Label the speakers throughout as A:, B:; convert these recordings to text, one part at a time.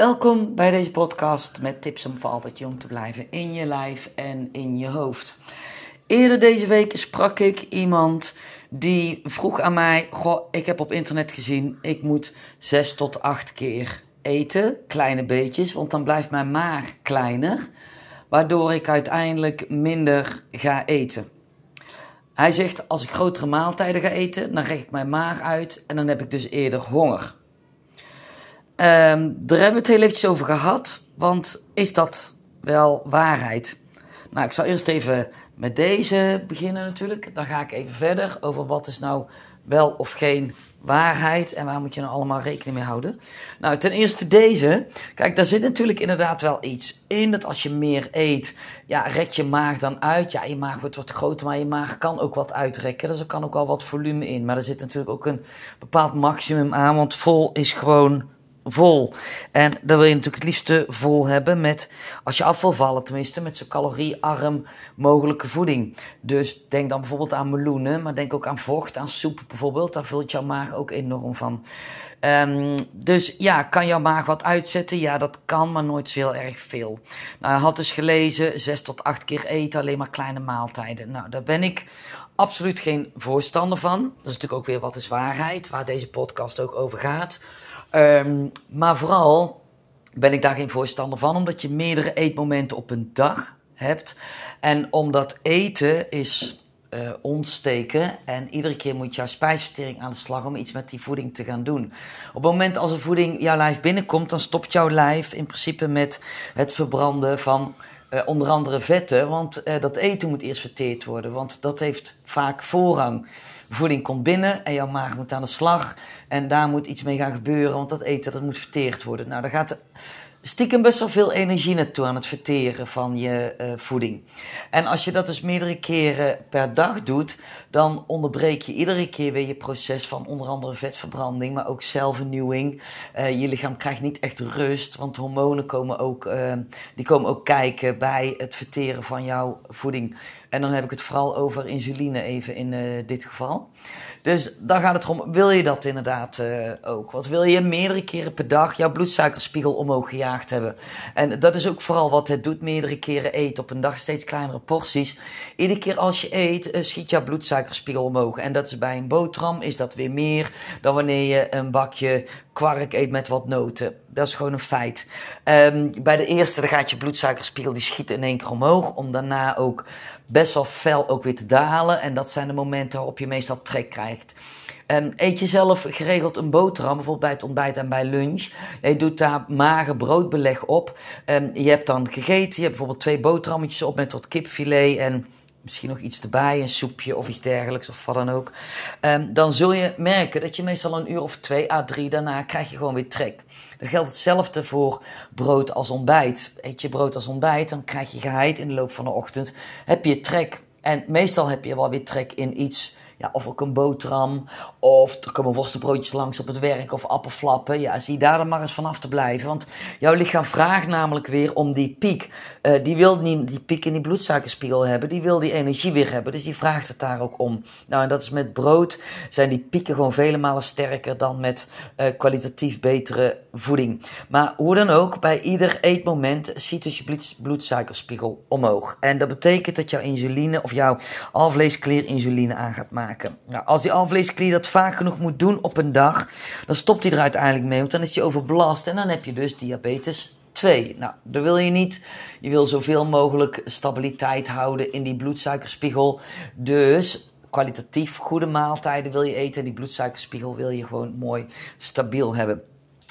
A: Welkom bij deze podcast met tips om voor altijd jong te blijven in je lijf en in je hoofd. Eerder deze week sprak ik iemand die vroeg aan mij: Goh, ik heb op internet gezien, ik moet zes tot acht keer eten, kleine beetjes, want dan blijft mijn maag kleiner, waardoor ik uiteindelijk minder ga eten. Hij zegt: Als ik grotere maaltijden ga eten, dan rek ik mijn maag uit en dan heb ik dus eerder honger. Um, daar hebben we het heel eventjes over gehad, want is dat wel waarheid? Nou, ik zal eerst even met deze beginnen natuurlijk. Dan ga ik even verder over wat is nou wel of geen waarheid en waar moet je nou allemaal rekening mee houden. Nou, ten eerste deze. Kijk, daar zit natuurlijk inderdaad wel iets in. Dat als je meer eet, ja, rek je maag dan uit. Ja, je maag wordt wat groter, maar je maag kan ook wat uitrekken. Dus er kan ook wel wat volume in. Maar er zit natuurlijk ook een bepaald maximum aan, want vol is gewoon vol. En dan wil je natuurlijk het liefste vol hebben met, als je af wil vallen tenminste, met zo caloriearm mogelijke voeding. Dus denk dan bijvoorbeeld aan meloenen, maar denk ook aan vocht, aan soep bijvoorbeeld. Daar vult jouw maag ook enorm van. Um, dus ja, kan jouw maag wat uitzetten? Ja, dat kan, maar nooit zo heel erg veel. Nou, had dus gelezen, zes tot acht keer eten, alleen maar kleine maaltijden. Nou, daar ben ik absoluut geen voorstander van. Dat is natuurlijk ook weer wat is waarheid, waar deze podcast ook over gaat. Um, maar vooral ben ik daar geen voorstander van, omdat je meerdere eetmomenten op een dag hebt. En omdat eten is uh, ontsteken en iedere keer moet jouw spijsvertering aan de slag om iets met die voeding te gaan doen. Op het moment als er voeding jouw lijf binnenkomt, dan stopt jouw lijf in principe met het verbranden van uh, onder andere vetten, want uh, dat eten moet eerst verteerd worden, want dat heeft vaak voorrang. Voeding komt binnen en jouw maag moet aan de slag. En daar moet iets mee gaan gebeuren, want dat eten dat moet verteerd worden. Nou, daar gaat stiekem best wel veel energie naartoe aan het verteren van je uh, voeding. En als je dat dus meerdere keren per dag doet, dan onderbreek je iedere keer weer je proces van onder andere vetverbranding, maar ook celvernieuwing. Uh, je lichaam krijgt niet echt rust, want hormonen komen ook, uh, die komen ook kijken bij het verteren van jouw voeding. En dan heb ik het vooral over insuline even in dit geval. Dus dan gaat het erom, wil je dat inderdaad uh, ook? Wat wil je meerdere keren per dag jouw bloedsuikerspiegel omhoog gejaagd hebben? En dat is ook vooral wat het doet, meerdere keren eten op een dag, steeds kleinere porties. Iedere keer als je eet, uh, schiet jouw bloedsuikerspiegel omhoog. En dat is bij een boterham, is dat weer meer dan wanneer je een bakje kwark eet met wat noten. Dat is gewoon een feit. Um, bij de eerste, gaat je bloedsuikerspiegel, die schiet in één keer omhoog, om daarna ook best wel fel ook weer te dalen. En dat zijn de momenten waarop je meestal trek krijgt. Um, eet je zelf geregeld een boterham, bijvoorbeeld bij het ontbijt en bij lunch. Je doet daar mager broodbeleg op. Um, je hebt dan gegeten, je hebt bijvoorbeeld twee boterhammetjes op met wat kipfilet en misschien nog iets erbij, een soepje of iets dergelijks of wat dan ook. Um, dan zul je merken dat je meestal een uur of twee à drie daarna krijg je gewoon weer trek. Dan geldt hetzelfde voor brood als ontbijt. Eet je brood als ontbijt, dan krijg je geheid in de loop van de ochtend. Heb je trek. En meestal heb je wel weer trek in iets ja, of ook een boterham. Of er komen worstenbroodjes langs op het werk. Of appelflappen. Ja, zie daar dan maar eens vanaf te blijven. Want jouw lichaam vraagt namelijk weer om die piek. Uh, die wil niet die piek in die bloedsuikerspiegel hebben. Die wil die energie weer hebben. Dus die vraagt het daar ook om. Nou, en dat is met brood. Zijn die pieken gewoon vele malen sterker dan met uh, kwalitatief betere voeding. Maar hoe dan ook, bij ieder eetmoment ziet dus je bloedsuikerspiegel omhoog. En dat betekent dat jouw insuline of jouw alvleesklier insuline aan gaat maken. Nou, als die alvleesklier dat vaak genoeg moet doen op een dag, dan stopt hij er uiteindelijk mee, want dan is hij overbelast en dan heb je dus diabetes 2. Nou, dat wil je niet. Je wil zoveel mogelijk stabiliteit houden in die bloedsuikerspiegel. Dus kwalitatief goede maaltijden wil je eten en die bloedsuikerspiegel wil je gewoon mooi stabiel hebben.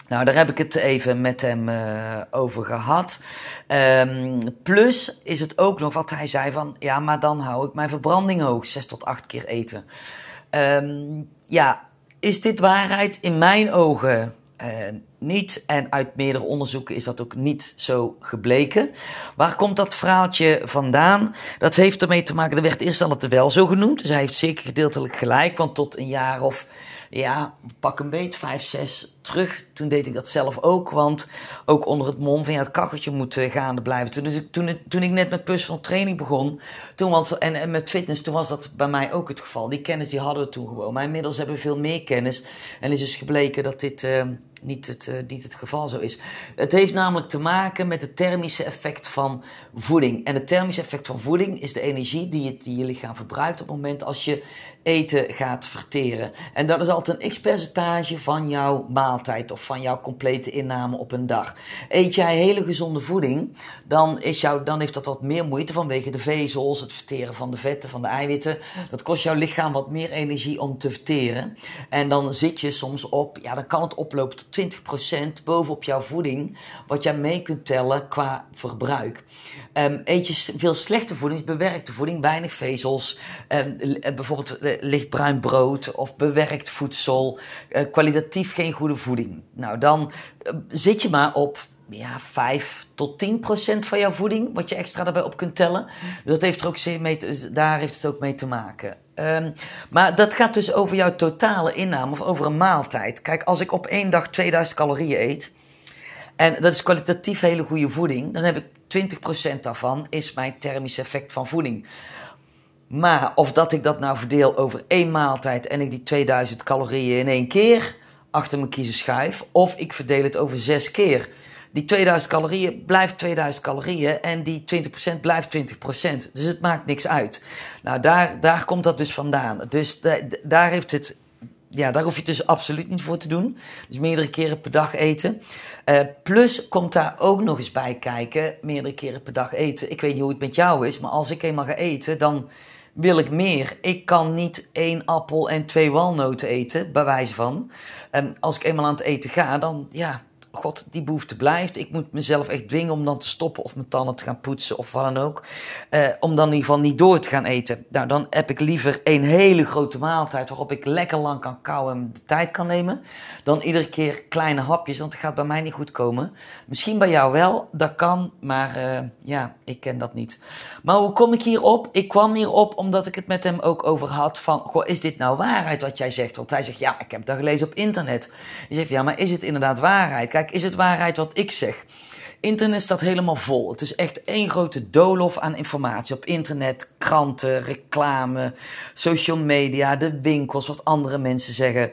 A: Nou, daar heb ik het even met hem uh, over gehad. Um, plus is het ook nog wat hij zei van, ja, maar dan hou ik mijn verbranding hoog, zes tot acht keer eten. Um, ja, is dit waarheid? In mijn ogen uh, niet. En uit meerdere onderzoeken is dat ook niet zo gebleken. Waar komt dat verhaaltje vandaan? Dat heeft ermee te maken, er werd eerst al het wel zo genoemd. Dus hij heeft zeker gedeeltelijk gelijk, want tot een jaar of ja, pak een beet, vijf, zes terug, toen deed ik dat zelf ook. Want ook onder het mom van ja, het kacheltje moet uh, gaande blijven. Toen, dus ik, toen, toen ik net met personal training begon, toen, want, en, en met fitness, toen was dat bij mij ook het geval. Die kennis die hadden we toen gewoon. Maar inmiddels hebben we veel meer kennis. En is dus gebleken dat dit... Uh, niet het, uh, niet het geval zo is. Het heeft namelijk te maken met het thermische effect van voeding. En het thermische effect van voeding is de energie die je, die je lichaam verbruikt op het moment als je eten gaat verteren. En dat is altijd een x-percentage van jouw maaltijd of van jouw complete inname op een dag. Eet jij hele gezonde voeding, dan, is jou, dan heeft dat wat meer moeite vanwege de vezels, het verteren van de vetten, van de eiwitten. Dat kost jouw lichaam wat meer energie om te verteren. En dan zit je soms op, ja, dan kan het oplopen tot 20% bovenop jouw voeding, wat jij mee kunt tellen qua verbruik. Um, eet je veel slechte voeding, bewerkte voeding, weinig vezels, um, bijvoorbeeld lichtbruin brood of bewerkt voedsel, uh, kwalitatief geen goede voeding. Nou, dan zit je maar op ja, 5 tot 10 procent van jouw voeding, wat je extra daarbij op kunt tellen. Dat heeft er ook mee daar heeft het ook mee te maken. Um, maar dat gaat dus over jouw totale inname of over een maaltijd. Kijk, als ik op één dag 2000 calorieën eet, en dat is kwalitatief hele goede voeding, dan heb ik 20% daarvan is mijn thermisch effect van voeding. Maar of dat ik dat nou verdeel over één maaltijd en ik die 2000 calorieën in één keer achter mijn kiezen schuif, of ik verdeel het over zes keer. Die 2000 calorieën blijft 2000 calorieën en die 20% blijft 20%. Dus het maakt niks uit. Nou, daar, daar komt dat dus vandaan. Dus daar heeft het ja, daar hoef je dus absoluut niet voor te doen. Dus meerdere keren per dag eten. Uh, plus komt daar ook nog eens bij kijken, meerdere keren per dag eten. Ik weet niet hoe het met jou is, maar als ik eenmaal ga eten, dan wil ik meer. Ik kan niet één appel en twee walnoten eten, bij wijze van. En als ik eenmaal aan het eten ga, dan ja, god, die behoefte blijft. Ik moet mezelf echt dwingen om dan te stoppen of mijn tanden te gaan poetsen of wat dan ook. Uh, om dan in ieder geval niet door te gaan eten. Nou, dan heb ik liever een hele grote maaltijd waarop ik lekker lang kan kauwen en de tijd kan nemen. Dan iedere keer kleine hapjes, want het gaat bij mij niet goed komen. Misschien bij jou wel, dat kan, maar uh, ja, ik ken dat niet. Maar hoe kom ik hierop? Ik kwam hierop omdat ik het met hem ook over had van, goh, is dit nou waarheid wat jij zegt? Want hij zegt, ja, ik heb dat gelezen op internet. Je zegt, ja, maar is het inderdaad waarheid? Is het waarheid wat ik zeg? Internet staat helemaal vol. Het is echt één grote doolhof aan informatie. Op internet, kranten, reclame, social media, de winkels, wat andere mensen zeggen.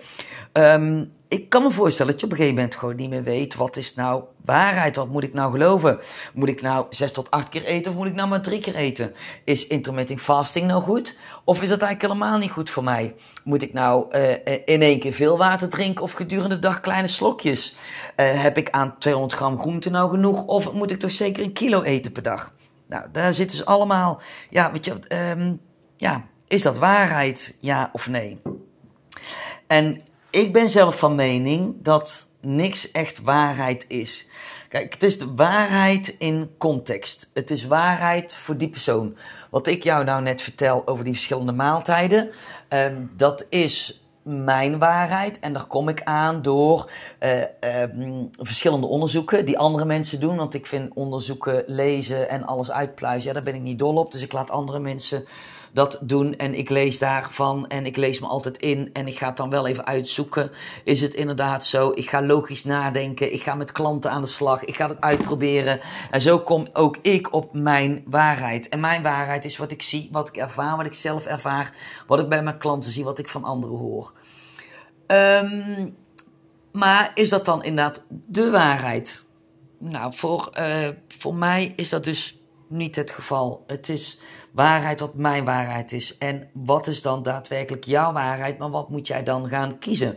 A: Um, ik kan me voorstellen dat je op een gegeven moment gewoon niet meer weet wat is nou waarheid, wat moet ik nou geloven? Moet ik nou zes tot acht keer eten of moet ik nou maar drie keer eten? Is intermittent fasting nou goed of is dat eigenlijk helemaal niet goed voor mij? Moet ik nou uh, in één keer veel water drinken of gedurende de dag kleine slokjes? Uh, heb ik aan 200 gram groente nou genoeg of moet ik toch zeker een kilo eten per dag? Nou, daar zitten ze allemaal, ja, weet je, um, ja, is dat waarheid, ja of nee? En ik ben zelf van mening dat niks echt waarheid is. Kijk, het is de waarheid in context. Het is waarheid voor die persoon. Wat ik jou nou net vertel over die verschillende maaltijden, um, dat is mijn waarheid. En daar kom ik aan door uh, uh, verschillende onderzoeken die andere mensen doen. Want ik vind onderzoeken lezen en alles uitpluizen, ja, daar ben ik niet dol op. Dus ik laat andere mensen dat doen en ik lees daarvan en ik lees me altijd in en ik ga het dan wel even uitzoeken. Is het inderdaad zo? Ik ga logisch nadenken, ik ga met klanten aan de slag, ik ga het uitproberen. En zo kom ook ik op mijn waarheid. En mijn waarheid is wat ik zie, wat ik ervaar, wat ik zelf ervaar, wat ik bij mijn klanten zie, wat ik van anderen hoor. Um, maar is dat dan inderdaad de waarheid? Nou, voor, uh, voor mij is dat dus niet het geval. Het is waarheid wat mijn waarheid is. En wat is dan daadwerkelijk jouw waarheid, maar wat moet jij dan gaan kiezen?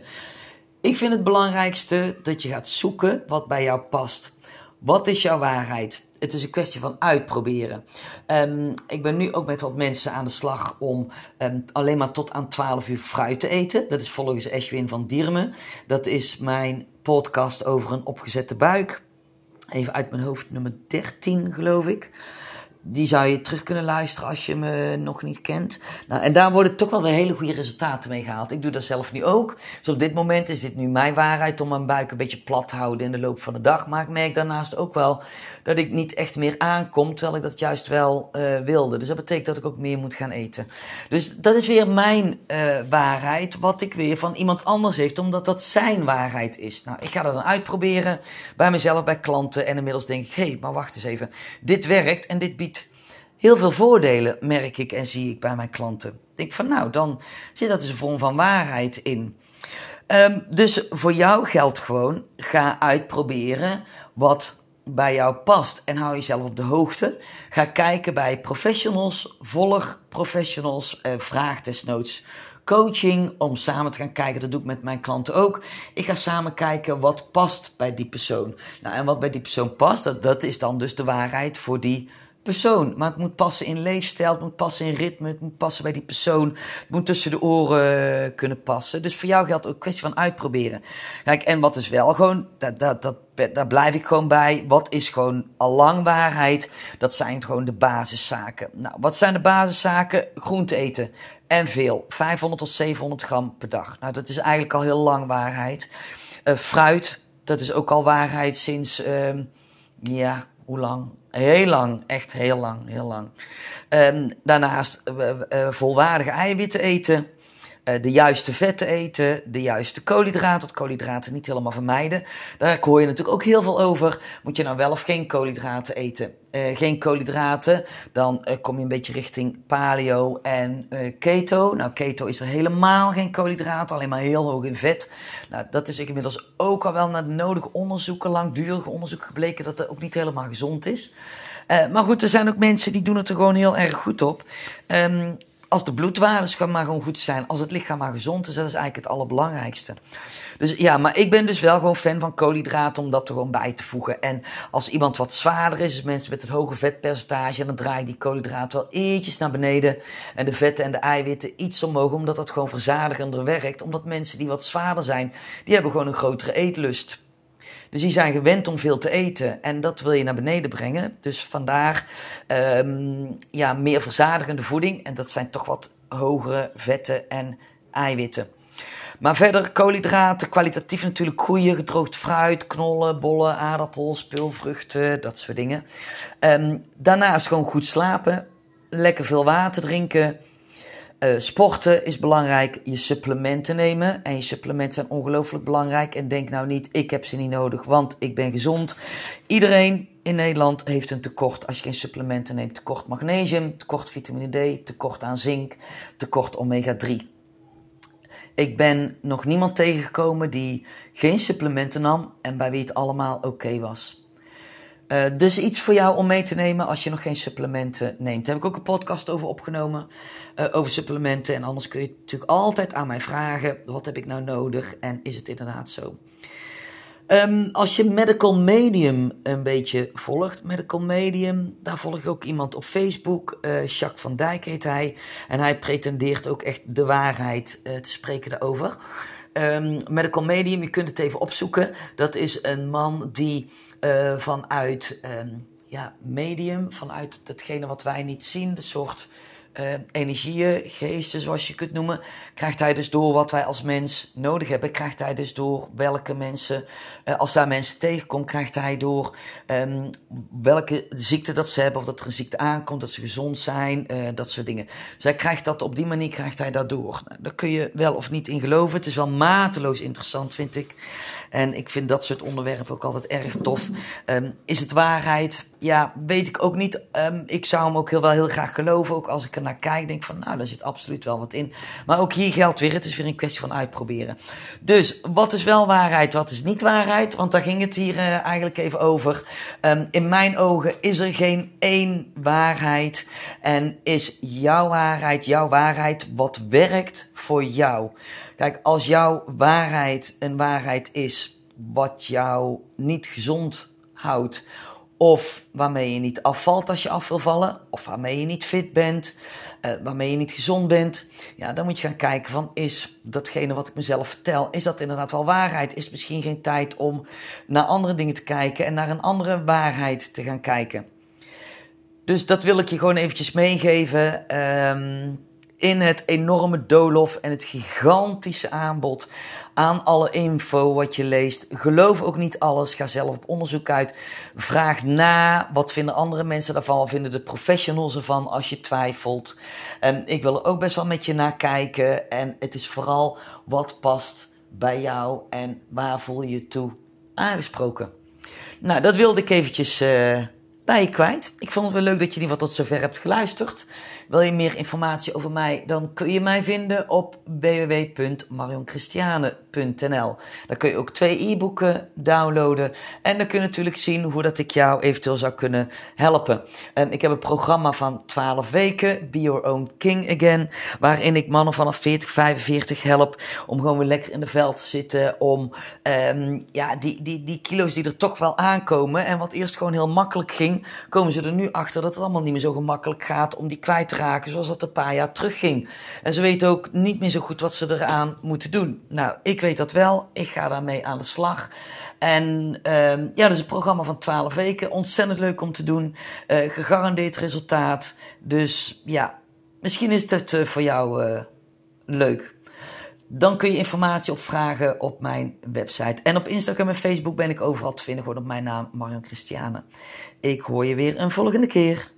A: Ik vind het belangrijkste dat je gaat zoeken wat bij jou past. Wat is jouw waarheid? Het is een kwestie van uitproberen. Um, ik ben nu ook met wat mensen aan de slag om um, alleen maar tot aan 12 uur fruit te eten. Dat is volgens Ashwin van Diermen. Dat is mijn podcast over een opgezette buik. Even uit mijn hoofd nummer 13, geloof ik. Die zou je terug kunnen luisteren als je me nog niet kent. Nou, en daar worden toch wel weer hele goede resultaten mee gehaald. Ik doe dat zelf nu ook. Dus op dit moment is dit nu mijn waarheid om mijn buik een beetje plat te houden in de loop van de dag. Maar ik merk daarnaast ook wel dat ik niet echt meer aankom, terwijl ik dat juist wel uh, wilde. Dus dat betekent dat ik ook meer moet gaan eten. Dus dat is weer mijn uh, waarheid, wat ik weer van iemand anders heeft, omdat dat zijn waarheid is. Nou, ik ga dat dan uitproberen bij mezelf, bij klanten. En inmiddels denk ik, hé, hey, maar wacht eens even. Dit werkt en dit biedt heel veel voordelen, merk ik en zie ik bij mijn klanten. Ik denk van, nou, dan zit dat dus een vorm van waarheid in. Um, dus voor jou geldt gewoon, ga uitproberen wat bij jou past en hou jezelf op de hoogte. Ga kijken bij professionals, volg professionals, eh, vraag desnoods coaching om samen te gaan kijken. Dat doe ik met mijn klanten ook. Ik ga samen kijken wat past bij die persoon. Nou, en wat bij die persoon past, dat, dat is dan dus de waarheid voor die. Maar het moet passen in leefstijl, het moet passen in ritme, het moet passen bij die persoon. Het moet tussen de oren eh, kunnen passen. Dus voor jou geldt ook een kwestie van uitproberen. Kijk, en wat is wel gewoon, dat, dat, dat, daar blijf ik gewoon bij. Wat is gewoon al lang waarheid? Dat zijn gewoon de basiszaken. Nou, wat zijn de basiszaken? Groente eten. En veel. 500 tot 700 gram per dag. Nou, dat is eigenlijk al heel lang waarheid. Uh, fruit, dat is ook al waarheid sinds, uh, ja, hoe lang? Heel lang, echt heel lang, heel lang. Um, daarnaast uh, volwaardige eiwitten eten. Uh, de juiste vetten eten, de juiste koolhydraten, koolhydraten niet helemaal vermijden. Daar hoor je natuurlijk ook heel veel over. Moet je nou wel of geen koolhydraten eten? Uh, geen koolhydraten, dan uh, kom je een beetje richting paleo en keto. Nou, keto is er helemaal geen koolhydraten, alleen maar heel hoog in vet. Nou, dat is inmiddels ook al wel naar de nodige onderzoeken, langdurige onderzoeken gebleken dat dat ook niet helemaal gezond is. maar goed, er zijn ook mensen die doen het er gewoon heel erg goed op. Um, als de bloedwaarden maar gewoon goed zijn, als het lichaam maar gezond is, dat is eigenlijk het allerbelangrijkste. Dus ja, maar ik ben dus wel gewoon fan van koolhydraten om dat er gewoon bij te voegen. En als iemand wat zwaarder is, dus mensen met het hoge vetpercentage, dan draai ik die koolhydraten wel eentjes naar beneden. En de vetten en de eiwitten iets omhoog, omdat dat gewoon verzadigender werkt. Omdat mensen die wat zwaarder zijn, die hebben gewoon een grotere eetlust. Dus die zijn gewend om veel te eten en dat wil je naar beneden brengen. Dus vandaar um, ja, meer verzadigende voeding en dat zijn toch wat hogere vetten en eiwitten. Maar verder koolhydraten, kwalitatief natuurlijk goede, gedroogd fruit, knollen, bollen, aardappels, peulvruchten, dat soort dingen. Um, daarnaast gewoon goed slapen, lekker veel water drinken, uh, sporten is belangrijk, je supplementen nemen. En je supplementen zijn ongelooflijk belangrijk. En denk nou niet, ik heb ze niet nodig, want ik ben gezond. Iedereen in Nederland heeft een tekort als je geen supplementen neemt. Tekort magnesium, tekort vitamine D, tekort aan zink, tekort omega 3. Ik ben nog niemand tegengekomen die geen supplementen nam en bij wie het allemaal oké was. Uh, dus iets voor jou om mee te nemen als je nog geen supplementen neemt. Daar heb ik ook een podcast over opgenomen. Uh, over supplementen. En anders kun je natuurlijk altijd aan mij vragen: wat heb ik nou nodig? En is het inderdaad zo? Um, als je Medical Medium een beetje volgt, Medical Medium, daar volg ik ook iemand op Facebook, uh, Jacques van Dijk heet hij. En hij pretendeert ook echt de waarheid te spreken daarover. Um, Medical Medium, je kunt het even opzoeken. Dat is een man die uh, vanuit um, ja, medium, vanuit datgene wat wij niet zien, de soort uh, energieën, geesten, zoals je kunt noemen, krijgt hij dus door wat wij als mens nodig hebben. Krijgt hij dus door welke mensen, uh, als daar mensen tegenkomt, krijgt hij door um, welke ziekte dat ze hebben, of dat er een ziekte aankomt, dat ze gezond zijn, uh, dat soort dingen. Dus hij krijgt dat op die manier, krijgt hij dat door. Nou, daar kun je wel of niet in geloven. Het is wel mateloos interessant, vind ik. En ik vind dat soort onderwerpen ook altijd erg tof. Um, is het waarheid? Ja, weet ik ook niet. Um, ik zou hem ook heel, wel heel graag geloven. Ook als ik er naar kijk, denk van nou, daar zit absoluut wel wat in. Maar ook hier geldt weer, het is weer een kwestie van uitproberen. Dus wat is wel waarheid, wat is niet waarheid? Want daar ging het hier uh, eigenlijk even over. Um, in mijn ogen is er geen één waarheid. En is jouw waarheid, jouw waarheid, wat werkt voor jou? Kijk, als jouw waarheid een waarheid is wat jou niet gezond houdt, of waarmee je niet afvalt als je af wil vallen, of waarmee je niet fit bent, uh, waarmee je niet gezond bent, ja, dan moet je gaan kijken van is datgene wat ik mezelf vertel, is dat inderdaad wel waarheid? Is het misschien geen tijd om naar andere dingen te kijken en naar een andere waarheid te gaan kijken? Dus dat wil ik je gewoon eventjes meegeven. Ehm, in het enorme doolhof en het gigantische aanbod aan alle info wat je leest. Geloof ook niet alles. Ga zelf op onderzoek uit. Vraag na. Wat vinden andere mensen daarvan? Wat vinden de professionals ervan als je twijfelt? En ik wil er ook best wel met je naar kijken. En het is vooral wat past bij jou en waar voel je je toe aangesproken. Nou, dat wilde ik eventjes uh, bij je kwijt. Ik vond het wel leuk dat je ieder geval tot zover hebt geluisterd. Wil je meer informatie over mij, dan kun je mij vinden op www.marionchristiane.nl. Daar kun je ook twee e-boeken downloaden. En dan kun je natuurlijk zien hoe dat ik jou eventueel zou kunnen helpen. En ik heb een programma van 12 weken, Be Your Own King Again. Waarin ik mannen vanaf 40, 45 help om gewoon weer lekker in de veld te zitten. Om um, ja, die, die, die kilo's die er toch wel aankomen. En wat eerst gewoon heel makkelijk ging, komen ze er nu achter dat het allemaal niet meer zo gemakkelijk gaat om die kwijt te raken zoals dat een paar jaar terug ging. En ze weten ook niet meer zo goed wat ze eraan moeten doen. Nou, ik weet dat wel. Ik ga daarmee aan de slag. En uh, ja, dat is een programma van 12 weken. Ontzettend leuk om te doen. Uh, gegarandeerd resultaat. Dus ja, misschien is het uh, voor jou uh, leuk. Dan kun je informatie opvragen op mijn website. En op Instagram en Facebook ben ik overal te vinden. Gewoon op mijn naam, Marion Christiane. Ik hoor je weer een volgende keer.